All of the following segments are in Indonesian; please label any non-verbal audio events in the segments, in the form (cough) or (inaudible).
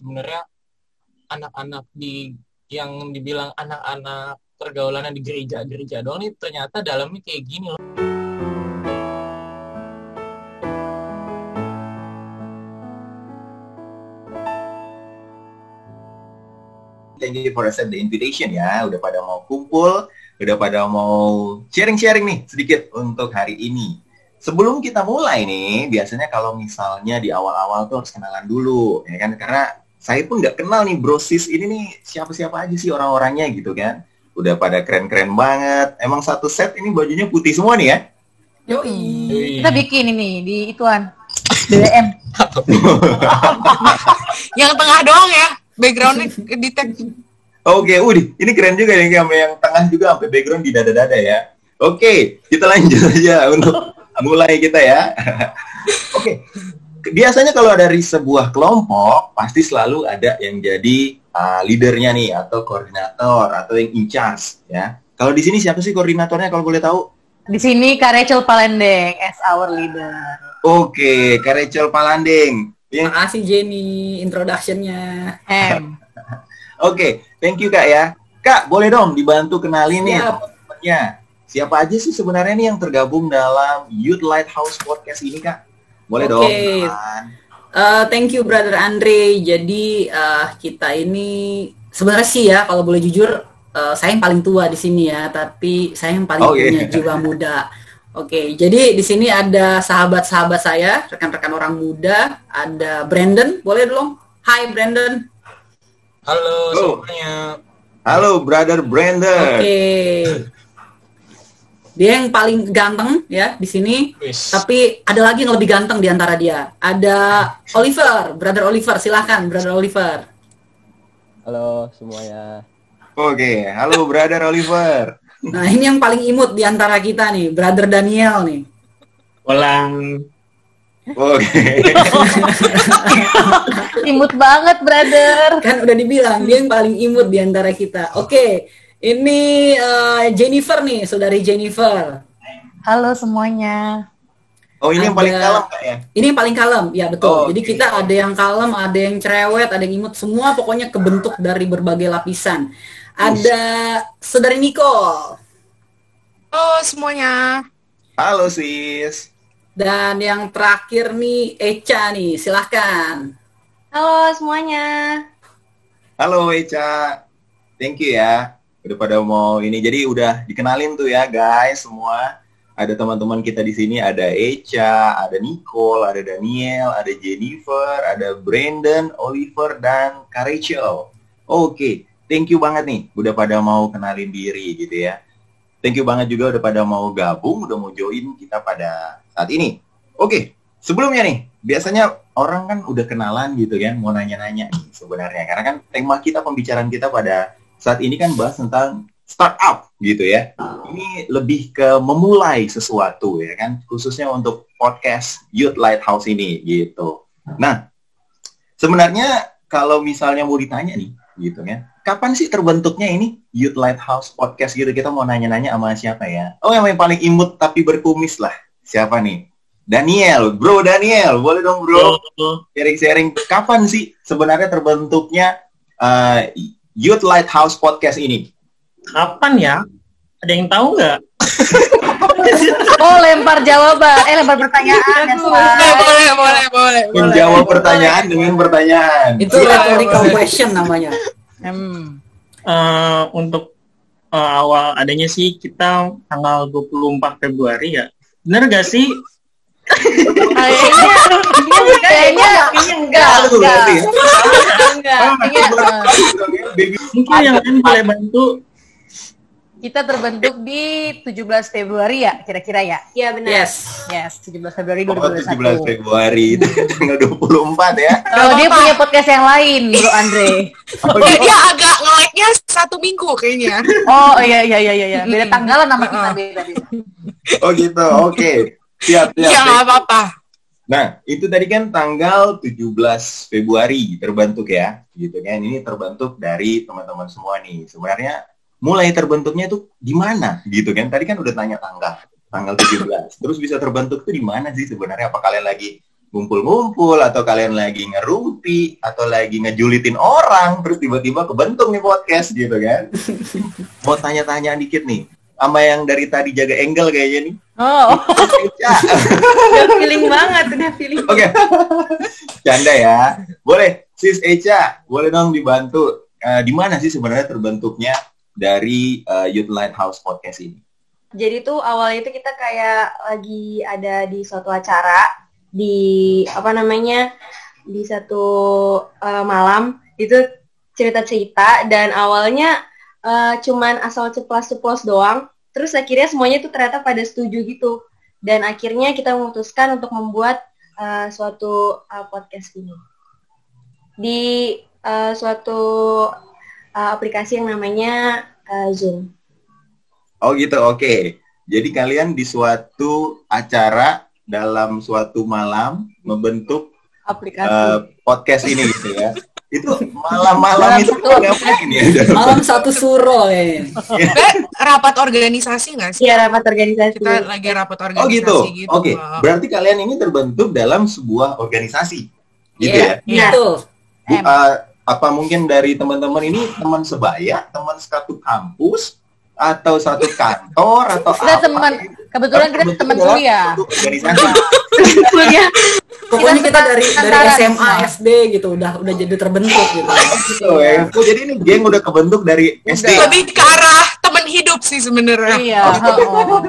sebenarnya anak-anak di yang dibilang anak-anak pergaulannya di gereja-gereja doang nih ternyata dalamnya kayak gini loh. Thank you for accept the invitation ya. Udah pada mau kumpul, udah pada mau sharing-sharing nih sedikit untuk hari ini. Sebelum kita mulai nih, biasanya kalau misalnya di awal-awal tuh harus kenalan dulu, ya kan? Karena saya pun nggak kenal nih brosis ini nih siapa-siapa aja sih orang-orangnya gitu kan. Udah pada keren-keren banget. Emang satu set ini bajunya putih semua nih ya? Yoi. Kita bikin ini di ituan BBM. (laughs) Yang tengah doang ya, backgroundnya di tag. Oke, Udi, ini keren juga yang sama yang tengah juga sampai background di dada-dada ya. Oke, kita lanjut (laughs) aja untuk mulai kita ya. (laughs) Oke, biasanya kalau dari sebuah kelompok pasti selalu ada yang jadi uh, leadernya nih atau koordinator atau yang in charge ya. Kalau di sini siapa sih koordinatornya kalau boleh tahu? Di sini Kak Rachel Palendeng as our leader. Oke, Kak Rachel Palanding. Yang Makasih Jenny introduction-nya. M. (laughs) Oke, thank you Kak ya. Kak, boleh dong dibantu kenalin nih Siap. teman-temannya. Siapa aja sih sebenarnya nih yang tergabung dalam Youth Lighthouse Podcast ini Kak? Boleh dong. Oke. kenalan. Uh, thank you brother Andre. Jadi uh, kita ini sebenarnya sih ya kalau boleh jujur uh, saya yang paling tua di sini ya, tapi saya yang paling Oke. punya jiwa muda. Oke, jadi di sini ada sahabat-sahabat saya, rekan-rekan orang muda, ada Brandon, boleh dong? Hai Brandon. Halo Oh. semuanya. Halo, Brother Brandon. Oke. (laughs) Dia yang paling ganteng ya di sini. Wis. Tapi ada lagi yang lebih ganteng di antara dia. Ada Oliver, brother Oliver, silahkan brother Oliver. Halo semuanya. Oke, halo Brother Oliver. Nah ini yang paling imut di antara kita nih, brother Daniel nih. Ulang. Oke. (laughs) Imut banget, brother. Kan udah dibilang dia yang paling imut di antara kita. Oke, ini eh, Jennifer nih, saudari Jennifer. Halo semuanya. Oh, ini yang Ada- paling kalem Kak ya? Ini yang paling kalem, ya betul. Oh, Jadi oke. kita ada yang kalem, ada yang cerewet, ada yang imut, semua pokoknya kebentuk dari berbagai lapisan. Ada saudari Nicole. Halo semuanya. Halo sis. Dan yang terakhir nih Echa nih, silahkan. Halo semuanya. Halo Eca. Thank you ya. Udah pada mau ini. Jadi udah dikenalin tuh ya guys semua. Ada teman-teman kita di sini ada Eca, ada Nicole, ada Daniel, ada Jennifer, ada Brandon, Oliver dan Kak Rachel. Oke, thank you banget nih udah pada mau kenalin diri gitu ya. Thank you banget juga udah pada mau gabung, udah mau join kita pada saat ini. Oke, sebelumnya nih, biasanya orang kan udah kenalan gitu kan, mau nanya-nanya nih sebenarnya. Karena kan tema kita, pembicaraan kita pada saat ini kan bahas tentang startup gitu ya. Ini lebih ke memulai sesuatu ya kan, khususnya untuk podcast Youth Lighthouse ini gitu. Nah, sebenarnya kalau misalnya mau ditanya nih gitu kan, kapan sih terbentuknya ini Youth Lighthouse Podcast gitu? Kita mau nanya-nanya sama siapa ya? Oh, yang paling imut tapi berkumis lah. Siapa nih? Daniel, bro Daniel, boleh dong bro sharing-sharing kapan sih sebenarnya terbentuknya uh, Youth Lighthouse Podcast ini? Kapan ya? Ada yang tahu nggak? (laughs) Oh, lempar jawaban. Eh, lempar pertanyaan ya, Boleh, boleh, boleh, boleh. boleh. Menjawab pertanyaan dengan pertanyaan. Itu Boleh, rhetorical boleh. question namanya. Hmm. Eh, untuk eh, awal adanya sih kita tanggal 24 Februari ya. Bener gak sih? Kayaknya, kayaknya, enggak, enggak, enggak. Baby. Mungkin yang lain boleh bantu. kita terbentuk di 17 Februari ya, kira-kira ya? Iya benar. Yes. Yes, 17 Februari Oh, 17 2021. Februari itu tanggal 24 ya. Kalau dia punya podcast yang lain, Bro Andre. Eh, dia agak nge-like-nya satu minggu kayaknya. Oh iya iya iya iya, iya. Beda tanggalan nama kita beda beda. Oh gitu. Oke. Siap, siap. Iya, nggak apa-apa. Nah, itu tadi kan tanggal 17 Februari terbentuk ya, gitu kan. Ini terbentuk dari teman-teman semua nih. Sebenarnya mulai terbentuknya itu di mana gitu kan? Tadi kan udah tanya tanggal, tanggal 17. Terus bisa terbentuk tuh di mana sih sebenarnya? Apa kalian lagi ngumpul-ngumpul atau kalian lagi ngerumpi atau lagi ngejulitin orang terus tiba-tiba kebentuk nih podcast gitu kan. (laughs) Mau tanya-tanya dikit nih sama yang dari tadi jaga angle kayaknya nih. Oh, Eca. (laughs) udah feeling banget, udah feeling. Oke. Canda ya. Boleh, Sis Eca, boleh dong dibantu. Eh, di mana sih sebenarnya terbentuknya dari eh, Youth Lighthouse Podcast ini? Jadi tuh awalnya itu kita kayak lagi ada di suatu acara di apa namanya di satu eh, malam itu cerita-cerita dan awalnya eh, cuman asal ceplos-ceplos doang. Terus akhirnya semuanya tuh ternyata pada setuju gitu. Dan akhirnya kita memutuskan untuk membuat eh, suatu eh, podcast ini di eh, suatu eh, aplikasi yang namanya eh, Zoom. Oh gitu, oke. Jadi kalian di suatu acara dalam suatu malam membentuk Aplikasi. eh, podcast ini gitu ya. Itu malam-malam itu satu ngapain ya? (laughs) Malam satu suro ya. Rapat organisasi nggak sih? Iya rapat organisasi. Kita lagi rapat Oh organisasi gitu. gitu. Oke. Wah. Berarti kalian ini terbentuk dalam sebuah organisasi. Gitu Iya, ya. Betul. Bu, eh, apa mungkin dari teman-teman ini teman sebaya, teman satu kampus, atau satu kantor, atau Kita apa? teman, kebetulan kita teman Organisasi. (laughs) Kuliah. Pokoknya kita dari dari SMA, semua. SD gitu udah udah jadi terbentuk gitu. Oh, (laughs) ya. Oh, jadi ini geng udah kebentuk dari SD. Lebih ke arah teman hidup sih sebenarnya. Iya, (laughs) oh.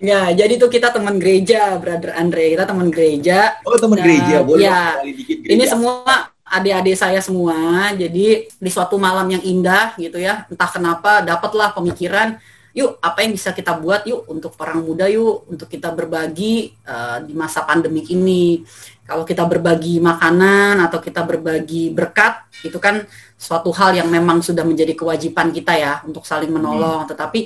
Ya, jadi tuh kita teman gereja, Brother Andre. Kita teman gereja. Oh, teman Nah, gereja. Boleh iya. dikit gereja. Ini semua adik-adik saya semua. Jadi di suatu malam yang indah gitu ya, entah kenapa dapatlah pemikiran, yuk apa yang bisa kita buat yuk untuk orang muda yuk untuk kita berbagi eh, di masa pandemik ini. Kalau kita berbagi makanan atau kita berbagi berkat, itu kan suatu hal yang memang sudah menjadi kewajiban kita ya untuk saling menolong. Tetapi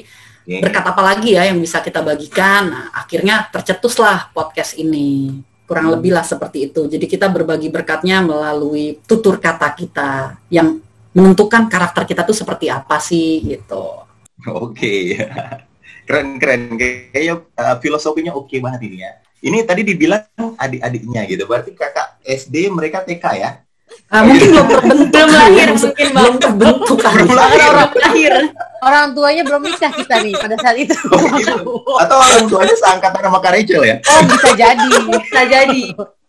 Oke. berkat apa lagi ya yang bisa kita bagikan? Nah, akhirnya tercetuslah podcast ini. Kurang lebih lah seperti itu. Jadi kita berbagi berkatnya melalui tutur kata kita yang menentukan karakter kita tuh seperti apa sih gitu. (laughs) Oke. keren keren. Kayaknya uh, filosofinya oke banget ini ya. Ini tadi dibilang adik-adiknya gitu. Berarti kakak SD mereka TK ya? Ah, mungkin belum terbentuk. Belum lahir mungkin, belum terbentuk kali. Belum lahir. orang lahir. Orang tuanya belum nikah kita nih pada saat itu. Oh, gitu. Atau orang tuanya seangkatan sama Kak Rachel ya? Oh, bisa jadi. Bisa jadi.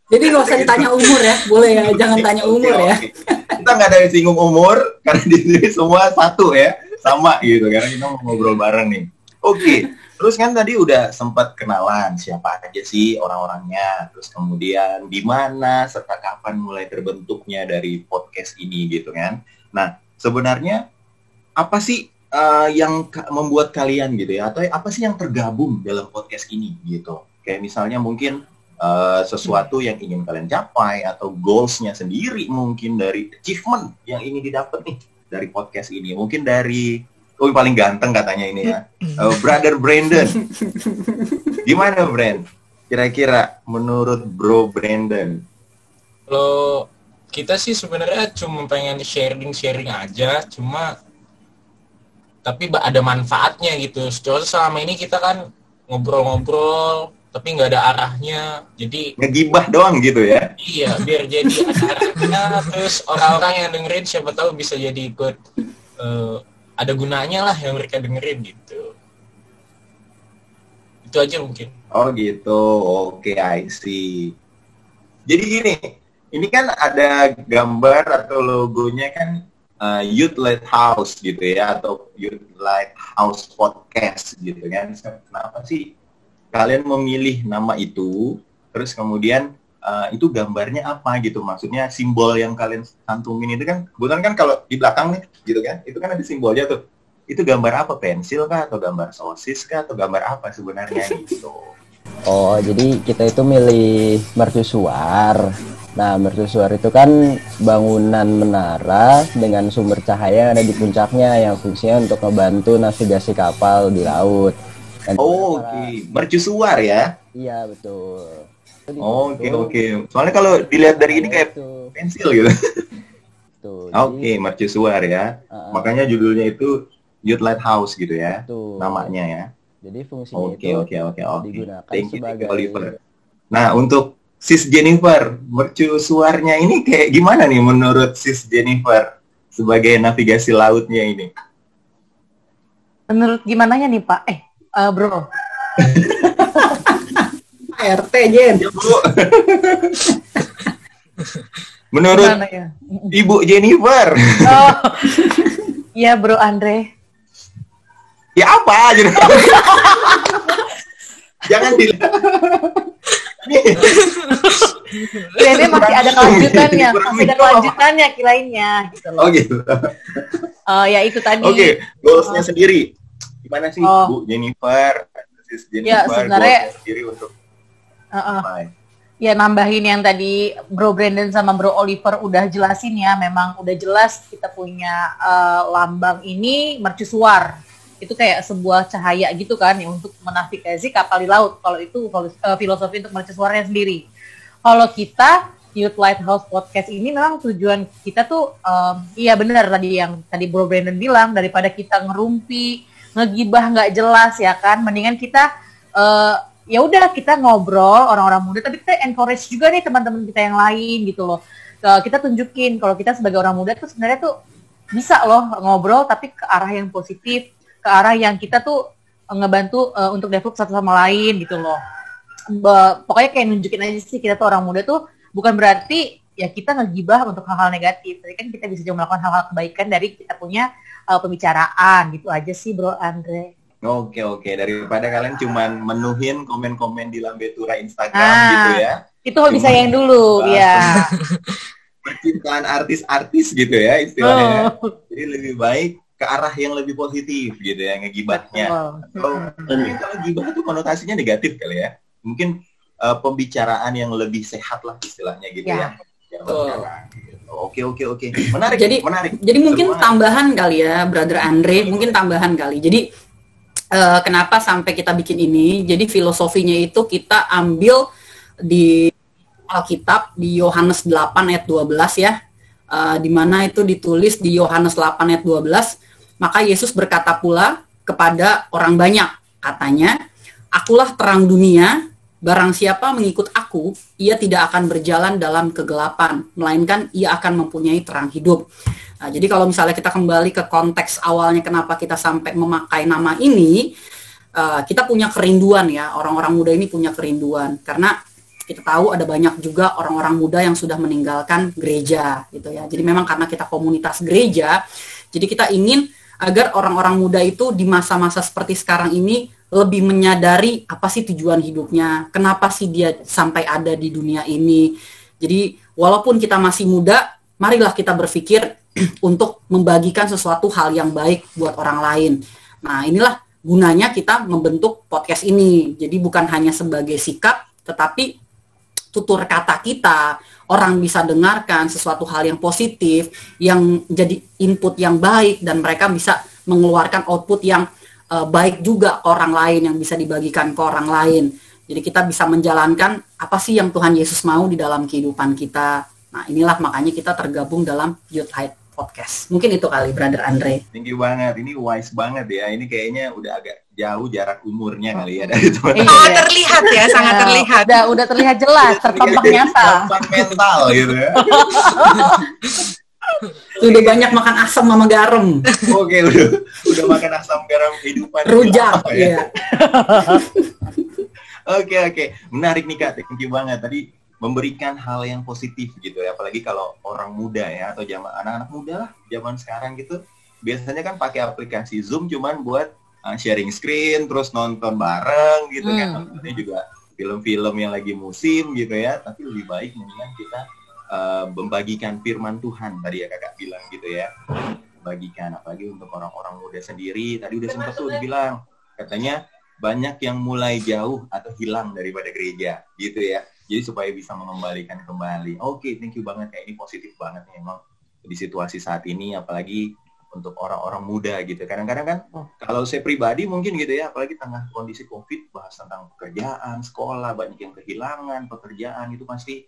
Jadi nggak usah ditanya umur ya, boleh ya, jangan tanya umur ya. Kita nggak ada yang singgung umur karena di sini semua satu ya, sama gitu karena kita mau ngobrol bareng nih. Oke, terus kan tadi udah sempat kenalan siapa aja sih orang-orangnya, terus kemudian di mana serta kapan mulai terbentuknya dari podcast ini gitu kan. Nah, sebenarnya apa sih eh, yang membuat kalian gitu ya, atau apa sih yang tergabung dalam podcast ini gitu? Kayak misalnya mungkin eh, sesuatu yang ingin kalian capai atau goalsnya sendiri mungkin dari achievement yang ingin didapat nih dari podcast ini. Mungkin dari oh paling ganteng katanya ini ya. Eh, brother Brandon. Gimana Brand? Kira-kira menurut Bro Brandon? Kalau kita sih sebenarnya cuma pengen sharing-sharing aja, cuma tapi ada manfaatnya gitu. Soalnya selama ini kita kan ngobrol-ngobrol, tapi nggak ada arahnya. Jadi ngegibah doang gitu ya iya, biar jadi ada (laughs) arahnya, terus orang-orang yang dengerin siapa tahu bisa jadi ikut eh, ada gunanya lah yang mereka dengerin gitu. Itu aja mungkin. oh gitu oke I see jadi gini ini kan ada gambar atau logonya kan uh, Youth Lighthouse gitu ya atau Youth Lighthouse Podcast gitu kan. Kenapa sih kalian memilih nama itu? Terus kemudian uh, itu gambarnya apa gitu? Maksudnya simbol yang kalian cantumin itu kan kebetulan kan kalau di belakang nih gitu kan, itu kan ada simbolnya tuh. Itu gambar apa? Pensil kah atau gambar sosis kah atau gambar apa sebenarnya gitu? (laughs) Oh, jadi kita itu milih mercusuar. Nah, mercusuar itu kan bangunan menara dengan sumber cahaya yang ada di puncaknya yang fungsinya untuk membantu navigasi kapal di laut. Dan Oh, oke. cara- Mercusuar ya. Iya, betul. Oh, Oke, dibentuk- oke. Soalnya kalau dilihat dari ini kayak Itu, pensil gitu. tuh. (laughs) Oke, mercusuar ya. uh, Makanya judulnya itu Youth Lighthouse gitu ya. tuh. Namanya ya. Jadi fungsinya Oke, itu oke, oke, oke. digunakan Thank you, thank you, sebagai Oliver. Nah, untuk Sis Jennifer, mercusuarnya ini kayak gimana nih menurut Sis Jennifer sebagai navigasi lautnya ini? Menurut gimana nih Pak? Eh, eh, bro. (laughs) RT Jen. Ya, Bu. (laughs) menurut Gimana ya? Ibu Jennifer, Oh, (laughs) iya bro Andre. ya apa? Jangan di Ya, ini masih ada kelanjutannya, masih ada kelanjutannya kilainnya gitu loh. Oh gitu. Eh, ya itu tadi. Oke, goalsnya sendiri. Gimana sih Oh. Bu Jennifer? Sis Ya, Jennifer, sebenarnya- goalsnya sendiri untuk Heeh. apa? Ya nambahin yang tadi Bro Brandon sama Bro Oliver udah jelasin ya, memang udah jelas kita punya eh, lambang ini mercusuar. Itu kayak sebuah cahaya gitu kan ya untuk menavigasi kapal di laut. Kalau itu eh, filosofi untuk mercusuarnya sendiri. Kalau kita Youth Lighthouse Podcast ini memang tujuan kita tuh em, iya benar tadi yang tadi Bro Brandon bilang daripada kita ngerumpi, ngegibah nggak jelas ya kan, mendingan kita eh, ya udah kita ngobrol orang-orang muda tapi kita encourage juga nih teman-teman kita yang lain gitu loh. Ke- kita tunjukin kalau kita sebagai orang muda tuh sebenarnya tuh bisa loh ngobrol tapi ke arah yang positif ke arah yang kita tuh eh, ngebantu eh, untuk develop satu sama lain gitu loh. Be- pokoknya kayak nunjukin aja sih kita tuh orang muda tuh bukan berarti ya kita ngegibah untuk hal-hal negatif tapi kan kita bisa juga melakukan hal-hal kebaikan dari kita punya eh, pembicaraan gitu aja sih bro Andre Oke oke daripada kalian cuman menuhin komen-komen di Lambetura Instagram Ah. gitu ya. itu hobi saya yang dulu Bahas ya Percintaan artis-artis gitu ya istilahnya. Oh. Jadi lebih baik ke arah yang lebih positif gitu ya ngegibahnya. Betul. Atau mungkin kalau gibah itu konotasinya negatif kali ya. Mungkin eh, pembicaraan yang lebih sehat lah istilahnya gitu ya. Ya. Oke oke oke. Menarik Jadi- menarik. Jadi mungkin banget. tambahan kali ya, Brother Andre, mungkin tambahan kali. Jadi eh, kenapa sampai kita bikin ini? Jadi filosofinya itu kita ambil di Alkitab di Yohanes 8 ayat 12 ya. Eh, di mana itu ditulis di Yohanes 8 ayat 12, maka Yesus berkata pula kepada orang banyak, katanya, "Akulah terang dunia, barang siapa mengikut aku, ia tidak akan berjalan dalam kegelapan, melainkan ia akan mempunyai terang hidup." Nah, jadi kalau misalnya kita kembali ke konteks awalnya kenapa kita sampai memakai nama ini, eh, kita punya kerinduan ya, orang-orang muda ini punya kerinduan karena kita tahu ada banyak juga orang-orang muda yang sudah meninggalkan gereja gitu ya. Jadi memang karena kita komunitas gereja, jadi kita ingin agar orang-orang muda itu di masa-masa seperti sekarang ini lebih menyadari apa sih tujuan hidupnya, kenapa sih dia sampai ada di dunia ini. Jadi walaupun kita masih muda, marilah kita berpikir (clears throat) untuk membagikan sesuatu hal yang baik buat orang lain. Nah, inilah gunanya kita membentuk podcast ini. Jadi bukan hanya sebagai sikap, tetapi tutur kata kita, orang bisa dengarkan sesuatu hal yang positif, yang jadi input yang baik, dan mereka bisa mengeluarkan output yang eh, baik juga ke orang lain, yang bisa dibagikan ke orang lain. Jadi kita bisa menjalankan apa sih yang Tuhan Yesus mau di dalam kehidupan kita. Nah inilah makanya kita tergabung dalam Youth Height Podcast. Mungkin itu kali, Brother Andre. Tinggi banget, ini wise banget ya. Ini kayaknya udah agak jauh jarak umurnya kali ya dari teman. Iya. Sangat terlihat ya, sangat Ya, terlihat. Udah, udah terlihat jelas, terpampang nyata. Gampang mental gitu ya. (laughs) (laughs) Sudah banyak makan asam sama garam, Oke, udah udah makan asam garam kehidupan. rujak, Apa ya? ya. (laughs) Oke oke, menarik nih kak, thank you banget tadi memberikan hal yang positif gitu ya, apalagi kalau orang muda ya atau zaman anak-anak muda lah zaman sekarang gitu, biasanya kan pakai aplikasi Zoom cuman buat uh, sharing screen terus nonton bareng gitu kan, Hmm. nontonnya juga film-film yang lagi musim gitu ya, tapi lebih baik mendingan kita uh, membagikan firman Tuhan tadi ya kakak bilang gitu ya, bagikan apalagi untuk orang-orang muda sendiri, tadi udah sempat tuh dibilang katanya banyak yang mulai jauh atau hilang daripada gereja gitu ya. Jadi supaya bisa mengembalikan kembali. Oke thank you banget ya ini positif banget nih emang di situasi saat ini apalagi untuk orang-orang muda gitu. Kadang-kadang kan kalau saya pribadi mungkin gitu ya apalagi tengah kondisi covid bahas tentang pekerjaan sekolah banyak yang kehilangan pekerjaan itu pasti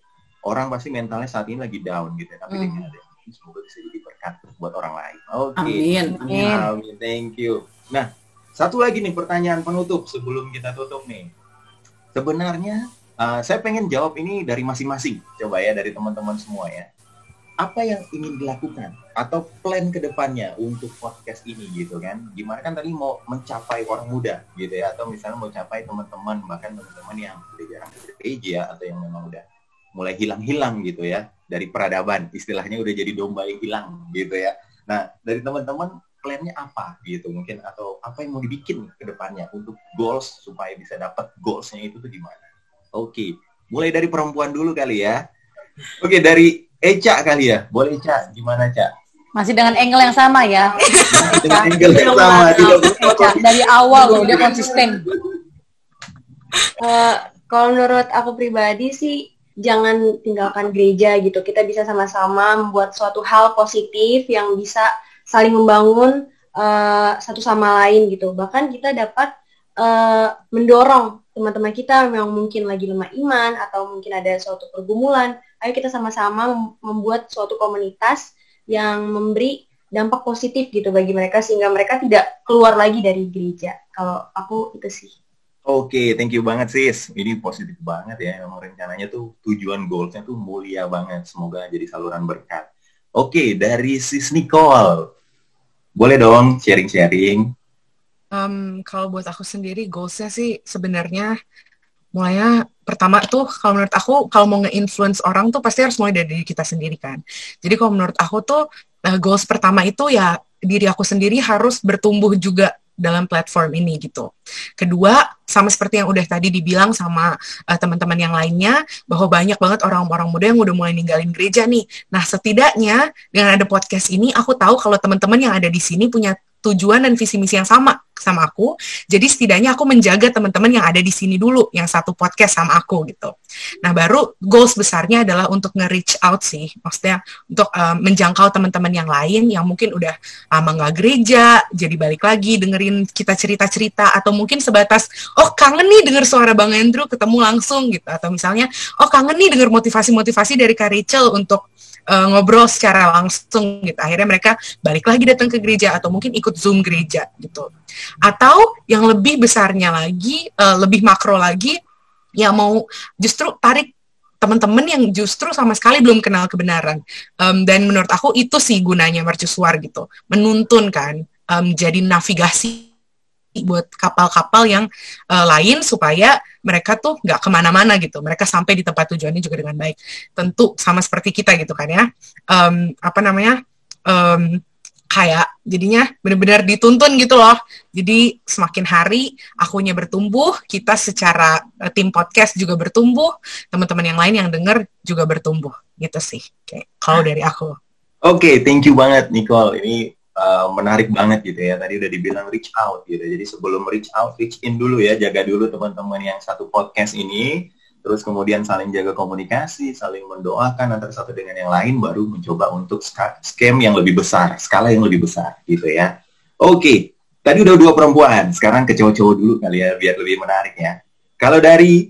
orang pasti mentalnya saat ini lagi down gitu ya. tapi Hmm. dengan ada ini semoga bisa jadi berkat buat orang lain oke Amin, amin. Amin. Amin, thank you. Nah, satu lagi nih pertanyaan penutup sebelum kita tutup nih. Sebenarnya Uh, saya pengen jawab ini dari masing-masing, coba ya dari teman-teman semua ya. Apa yang ingin dilakukan atau plan ke depannya untuk podcast ini gitu kan? Gimana kan tadi mau mencapai orang muda gitu ya, atau misalnya mau capai teman-teman bahkan teman-teman yang udah jarang ke gereja atau yang memang udah mulai hilang-hilang gitu ya dari peradaban, istilahnya udah jadi domba yang hilang gitu ya. Nah dari teman-teman plannya apa gitu mungkin atau apa yang mau dibikin ke depannya untuk goals supaya bisa dapat goalsnya itu tuh gimana? Oke, mulai dari perempuan dulu kali ya. Oke, dari Eca kali ya. Boleh Eca, gimana Eca? Masih dengan angle yang sama ya. dengan angle yang sama. Eca, dari awal loh, dia konsisten. Uh, kalau menurut aku pribadi sih, jangan tinggalkan gereja gitu. Kita bisa sama-sama membuat suatu hal positif yang bisa saling membangun uh, satu sama lain gitu. Bahkan kita dapat uh, mendorong teman-teman kita yang mungkin lagi lemah iman atau mungkin ada suatu pergumulan, ayo kita sama-sama membuat suatu komunitas yang memberi dampak positif gitu bagi mereka sehingga mereka tidak keluar lagi dari gereja. Kalau aku itu sih. Oke, okay, thank you banget sis. Ini positif banget ya. Memang rencananya tuh tujuan goalsnya tuh mulia banget. Semoga jadi saluran berkat. Oke, okay, dari sis Nicole. Boleh dong sharing-sharing Um, kalau buat aku sendiri goalsnya sih sebenarnya mulainya pertama tuh kalau menurut aku kalau mau nge-influence orang tuh pasti harus mulai dari diri kita sendiri kan. Jadi kalau menurut aku tuh uh, goals pertama itu ya diri aku sendiri harus bertumbuh juga dalam platform ini gitu. Kedua, sama seperti yang udah tadi dibilang sama uh, teman-teman yang lainnya, bahwa banyak banget orang-orang muda yang udah mulai ninggalin gereja nih. Nah, setidaknya dengan ada podcast ini, aku tahu kalau teman-teman yang ada di sini punya tujuan dan visi misi yang sama sama aku. Jadi setidaknya aku menjaga teman-teman yang ada di sini dulu, yang satu podcast sama aku gitu. Nah baru goals besarnya adalah untuk nge-reach out sih, maksudnya untuk uh, menjangkau teman-teman yang lain yang mungkin udah lama nggak gereja, jadi balik lagi dengerin kita cerita-cerita atau mungkin sebatas oh kangen nih denger suara Bang Andrew ketemu langsung gitu atau misalnya oh kangen nih denger motivasi-motivasi dari Kak Rachel untuk uh, ngobrol secara langsung gitu. Akhirnya mereka balik lagi datang ke gereja atau mungkin ikut Zoom gereja gitu. Atau yang lebih besarnya lagi, uh, lebih makro lagi, ya mau justru tarik teman-teman yang justru sama sekali belum kenal kebenaran. Um, dan menurut aku itu sih gunanya mercusuar gitu, menuntun kan, um, jadi navigasi buat kapal-kapal yang uh, lain supaya mereka tuh nggak ke mana-mana gitu. Mereka sampai di tempat tujuannya juga dengan baik. Tentu sama seperti kita gitu kan ya. Um, apa namanya? Um, kayak jadinya benar-benar dituntun gitu loh. Jadi semakin hari akunya bertumbuh, kita secara uh, tim podcast juga bertumbuh, teman-teman yang lain yang dengar juga bertumbuh gitu sih. Kayak kalau dari aku. Oke, okay, thank you banget Nicole. Ini uh, menarik banget gitu ya. Tadi udah dibilang reach out gitu. Jadi sebelum reach out, reach in dulu ya. Jaga dulu teman-teman yang satu podcast ini. Terus kemudian saling jaga komunikasi, saling mendoakan antara satu dengan yang lain, baru mencoba untuk scam yang lebih besar, skala yang lebih besar gitu ya. Oke, tadi udah dua perempuan, sekarang ke cowok-cowok dulu kali ya, biar lebih menarik ya. Kalau dari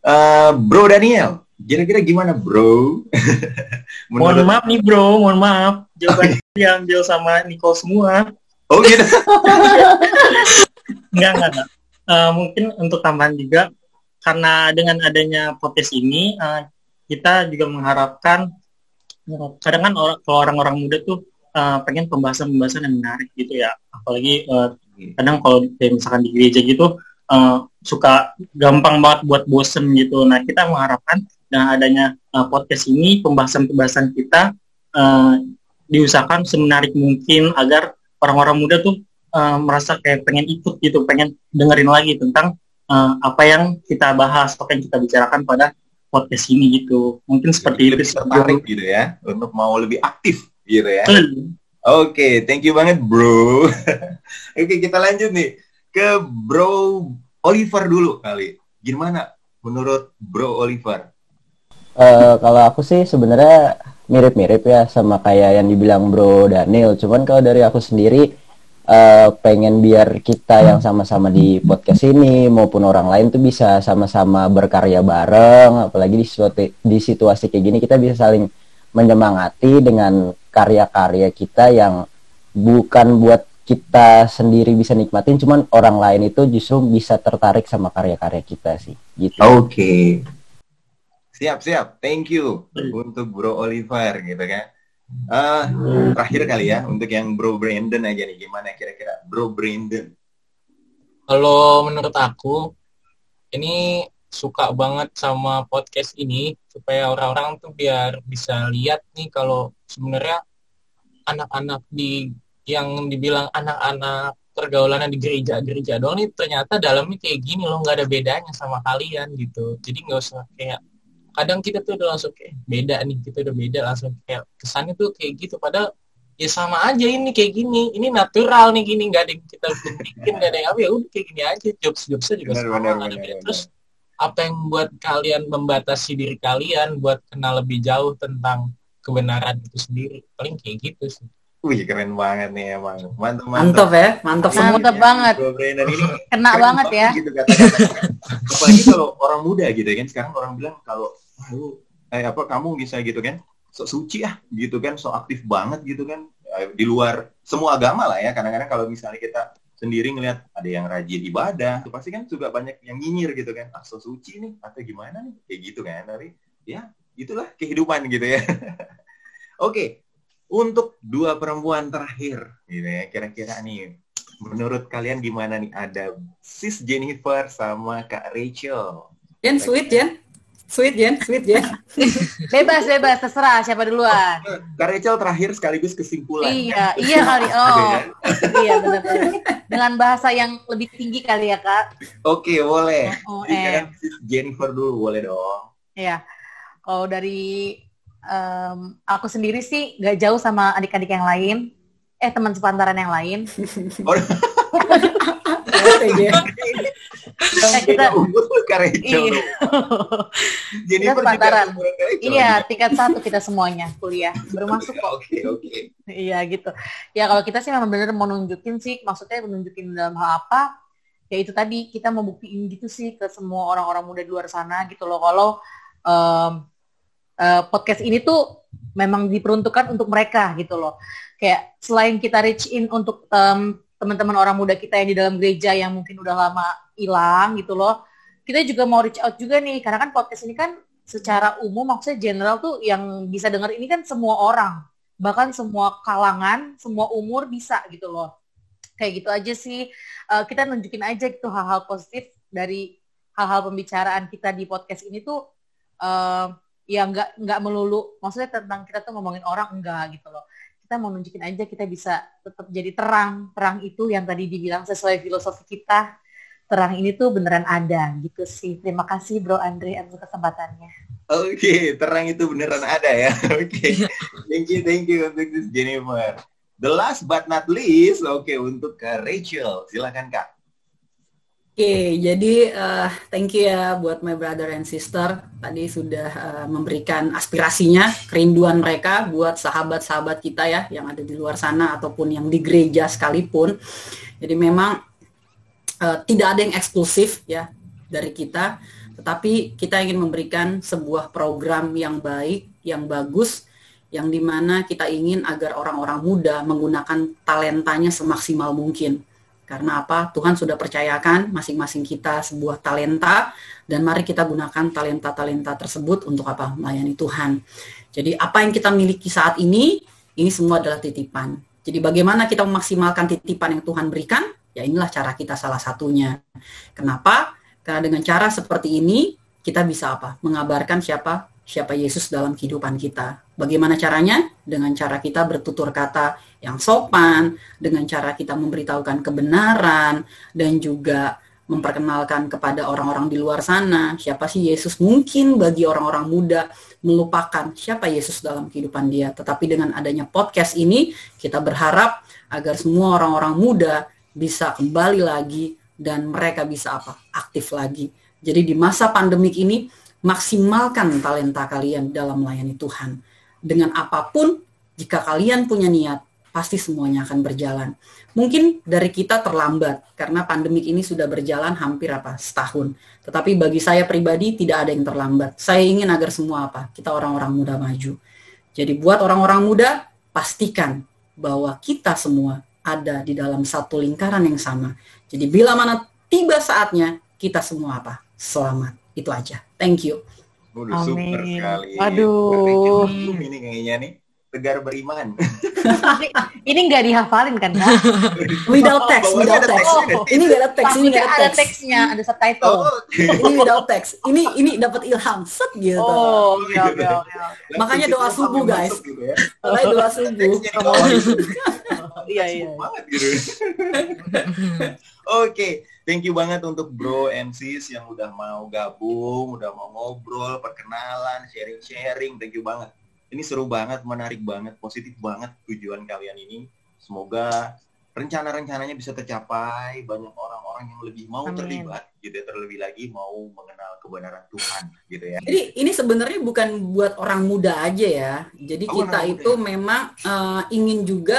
uh, Bro Daniel, kira-kira gimana Bro? (laughs) Mohon maaf nih Bro, mohon maaf jawaban (laughs) oh, diambil sama Nicole semua. Oh gitu. enggak, enggak, enggak. Uh, mungkin untuk tambahan juga, karena dengan adanya podcast ini, uh, kita juga mengharapkan, kadang kan orang, kalau orang-orang muda tuh uh, pengen pembahasan-pembahasan yang menarik gitu ya. Apalagi uh, kadang kalau misalkan di gereja gitu, uh, suka gampang banget buat bosen gitu. Nah, kita mengharapkan dengan adanya uh, podcast ini, pembahasan-pembahasan kita uh, diusahakan semenarik mungkin agar orang-orang muda tuh uh, merasa kayak pengen ikut gitu, pengen dengerin lagi tentang uh, apa yang kita bahas, apa yang kita bicarakan pada podcast ini gitu. Mungkin seperti Jadi itu. tertarik gitu ya, untuk mau lebih aktif gitu ya. Oke, okay, thank you banget bro. (laughs) Oke, okay, kita lanjut nih ke bro Oliver dulu kali. Gimana menurut bro Oliver? Uh, kalau aku sih sebenarnya mirip-mirip ya sama kayak yang dibilang Bro Daniel. Cuman kalau dari aku sendiri uh, pengen biar kita yang sama-sama di podcast ini maupun orang lain tuh bisa sama-sama berkarya bareng. Apalagi di situasi, di situasi kayak gini kita bisa saling menyemangati dengan karya-karya kita yang bukan buat kita sendiri bisa nikmatin cuman orang lain itu justru bisa tertarik sama karya-karya kita sih gitu Oke. Siap, siap. Thank you untuk Bro Oliver gitu kan. Eh, terakhir kali ya untuk yang Bro Brandon aja nih gimana kira-kira Bro Brandon. Kalau menurut aku, ini suka banget sama podcast ini supaya orang-orang tuh biar bisa lihat nih kalau sebenarnya anak-anak di yang dibilang anak-anak pergaulannya di gereja-gereja doang nih ternyata dalamnya kayak gini loh nggak ada bedanya sama kalian gitu jadi nggak usah kayak kadang kita tuh udah langsung kayak beda nih kita udah beda langsung kayak kesannya tuh kayak gitu padahal ya sama aja ini kayak gini ini natural nih gini nggak ada yang kita bikin nggak ada yang apa ya udah kayak gini aja jobs jobsnya juga Benar, sama nggak ada benar, beda. benar. terus apa yang buat kalian membatasi diri kalian buat kenal lebih jauh tentang kebenaran itu sendiri paling kayak gitu sih Wih keren banget nih emang. Mantap Mantap ya, mantap semua. Mantap banget. Brandon ini Kena banget ya. Gitu kata-katanya. Apalagi kalau orang muda gitu kan sekarang orang bilang kalau "Wah, lu eh apa kamu bisa gitu kan sok suci ah gitu kan sok aktif banget gitu kan Eh, di luar semua agama lah ya. Kadang-kadang kalau misalnya kita sendiri ngelihat ada yang rajin ibadah itu pasti kan juga banyak yang nyinyir gitu kan. Ah sok suci nih atau gimana nih? Kayak gitu kan tapi ya itulah kehidupan gitu ya. (laughs) Oke untuk dua perempuan terakhir gitu ya kira-kira nih menurut kalian gimana nih? Ada sis Jennifer sama Kak Rachel. Jen, sweet Jen. Sweet Jen, sweet Jen. (laughs) Bebas, bebas, terserah siapa duluan. Kak Rachel terakhir sekaligus kesimpulan Iya, iya kali. (laughs) Oh, kan? iya benar-benar. Dengan bahasa yang lebih tinggi kali ya kak. Oke, boleh Oh, eh. Jennifer dulu boleh dong Iya. Kalau dari em, aku sendiri sih nggak jauh sama adik-adik yang lain. Eh teman sepantaran yang lain. Oh, (laughs) Oke, Jen. Eh, kita umur lu Rachel Iya. Kak Rachel iya tingkat satu kita semuanya kuliah baru masuk kok. Oke, oke. Iya gitu. Ya kalau kita sih memang benar mau nunjukin sih, maksudnya menunjukin dalam hal apa? Ya itu tadi kita mau buktiin gitu sih ke semua orang-orang muda di luar sana gitu loh. Kalau eh, podcast ini tuh memang diperuntukkan untuk mereka gitu loh. Kayak selain kita reach in untuk em, teman-teman orang muda kita yang di dalam gereja yang mungkin udah lama hilang gitu loh. Kita juga mau reach out juga nih karena kan podcast ini kan secara umum maksudnya general tuh yang bisa denger ini kan semua orang bahkan semua kalangan, semua umur bisa gitu loh. Kayak gitu aja sih. Eh, kita nunjukin aja gitu hal-hal positif dari hal-hal pembicaraan kita di podcast ini tuh eh, ya nggak nggak melulu. Maksudnya tentang kita tuh ngomongin orang enggak gitu loh. Kita mau nunjukin aja kita bisa tetap jadi terang. Terang itu yang tadi dibilang sesuai filosofi kita. Terang ini tuh beneran ada gitu sih. Terima kasih Bro Andre atas kesempatannya. Oke, terang itu beneran ada ya. (laughs) Oke, thank you, thank you untuk Jennifer. The last but not least, oke untuk Kak Rachel, silakan Kak. Oke, jadi eh, thank you ya buat my brother and sister. Tadi sudah eh, memberikan aspirasinya, kerinduan mereka buat sahabat-sahabat kita ya yang ada di luar sana ataupun yang di gereja sekalipun. Jadi memang eh, tidak ada yang eksklusif ya dari kita, tetapi kita ingin memberikan sebuah program yang baik, yang bagus, yang di mana kita ingin agar orang-orang muda menggunakan talentanya semaksimal mungkin. Karena apa? Tuhan sudah percayakan masing-masing kita sebuah talenta dan mari kita gunakan talenta-talenta tersebut untuk apa? Melayani Tuhan. Jadi apa yang kita miliki saat ini, ini semua adalah titipan. Jadi bagaimana kita memaksimalkan titipan yang Tuhan berikan? Ya inilah cara kita salah satunya. Kenapa? Karena dengan cara seperti ini kita bisa apa? Mengabarkan siapa siapa Yesus dalam kehidupan kita. Bagaimana caranya? Dengan cara kita bertutur kata yang sopan, dengan cara kita memberitahukan kebenaran dan juga memperkenalkan kepada orang-orang di luar sana siapa sih Yesus. Mungkin bagi orang-orang muda melupakan siapa Yesus dalam kehidupan dia. Tetapi dengan adanya podcast ini kita berharap agar semua orang-orang muda bisa kembali lagi dan mereka bisa apa? aktif lagi. Jadi di masa pandemik ini maksimalkan talenta kalian dalam melayani Tuhan. Dengan apa pun, jika kalian punya niat, pasti semuanya akan berjalan. Mungkin dari kita terlambat karena pandemik ini sudah berjalan hampir apa setahun. Tetapi bagi saya pribadi tidak ada yang terlambat. Saya ingin agar semua apa kita orang-orang muda maju. Jadi buat orang-orang muda pastikan bahwa kita semua ada di dalam satu lingkaran yang sama. Jadi bila mana tiba saatnya, kita semua apa? Selamat. Itu aja. Thank you. Udah super sekali. Waduh. Berarti ini kayaknya nih tegar beriman. Ini- nggak dihafalin kan, Kak? (laughs) Without text, Bawahnya without text. teksnya. Ini nggak ada teks, ini nggak ada ada teks. teksnya, ada subtitle. Oh, oke. (laughs) Ini without text. Ini ini dapat ilham set gitu. Oh, oke oke oke. Makanya doa subuh, guys. gitu ya. Doa subuh. (laughs) Iya iya. Oke, thank you banget untuk bro MCs yang udah mau gabung, udah mau ngobrol, perkenalan, sharing-sharing. Thank you banget. Ini seru banget, menarik banget, positif banget tujuan kalian ini. Semoga rencana-rencananya bisa tercapai, banyak orang-orang yang lebih mau Amin. terlibat gitu ya, terlebih lagi mau mengenal kebenaran Tuhan gitu ya. Jadi ini sebenarnya bukan buat orang muda aja ya. Jadi Oh, kita orang muda itu ya. memang eh, ingin juga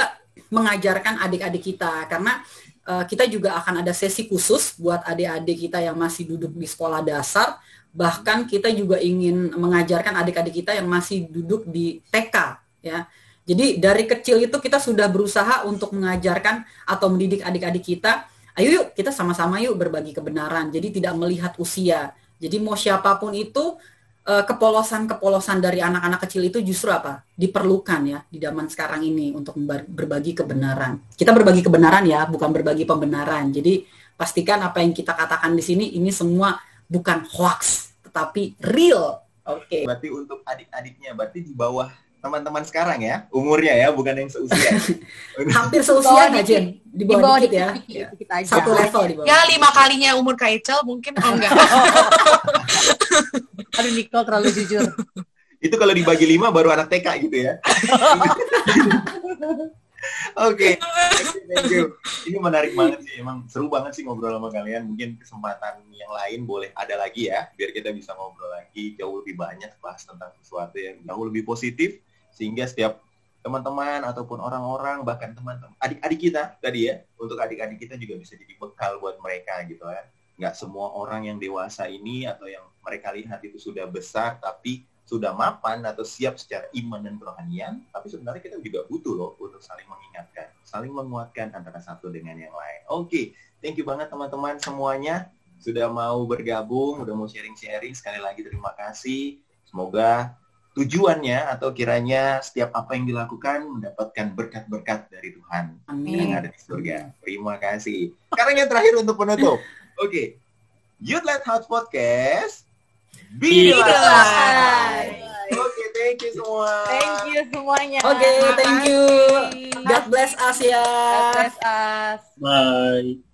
mengajarkan adik-adik kita karena eh, kita juga akan ada sesi khusus buat adik-adik kita yang masih duduk di sekolah dasar. Bahkan kita juga ingin mengajarkan adik-adik kita yang masih duduk di TK ya. Jadi dari kecil itu kita sudah berusaha untuk mengajarkan atau mendidik adik-adik kita. Ayo yuk kita sama-sama yuk berbagi kebenaran. Jadi tidak melihat usia. Jadi mau siapa pun itu eh, kepolosan-kepolosan dari anak-anak kecil itu justru apa? Diperlukan ya di zaman sekarang ini untuk berbagi kebenaran. Kita berbagi kebenaran ya, bukan berbagi pembenaran. Jadi pastikan apa yang kita katakan di sini ini semua bukan hoax, tetapi real. Oke. Berarti untuk adik-adiknya, berarti di bawah teman-teman sekarang ya, umurnya ya, bukan yang seusia. (laughs) Hampir bawah seusia aja, dikit. di Di bawah bawah dikit ya. dikit, Ya. dikit aja. Satu level di bawah. Ya lima kalinya umur Kak Ecel mungkin oh (laughs) enggak. (laughs) Aduh Nicole terlalu jujur. itu kalau dibagi lima baru anak TK gitu ya. Oke, (laughs) thank you. Ini menarik banget sih, emang seru banget sih ngobrol sama kalian. Mungkin kesempatan yang lain boleh ada lagi ya, biar kita bisa ngobrol lagi jauh lebih banyak bahas tentang sesuatu yang jauh lebih positif, sehingga setiap teman-teman ataupun orang-orang bahkan teman-teman adik-adik kita tadi ya, untuk adik-adik kita juga bisa jadi bekal buat mereka gitu kan. Nggak semua orang yang dewasa ini atau yang mereka lihat itu sudah besar tapi sudah mapan atau siap secara iman dan kerohanian, tapi sebenarnya kita juga butuh loh untuk saling mengingatkan, saling menguatkan antara satu dengan yang lain. Oke, thank you banget teman-teman semuanya sudah mau bergabung, sudah mau sharing-sharing. Sekali lagi terima kasih. Semoga tujuannya atau kiranya setiap apa yang dilakukan mendapatkan berkat-berkat dari Tuhan yang Amin. ada di surga. Terima kasih. Sekarang yang terakhir untuk penutup. Oke. Youth Let House Podcast. Be Be light. Oke, thank you semua. Thank you semuanya. Oke, thank you. God bless us ya. God bless us. Bye.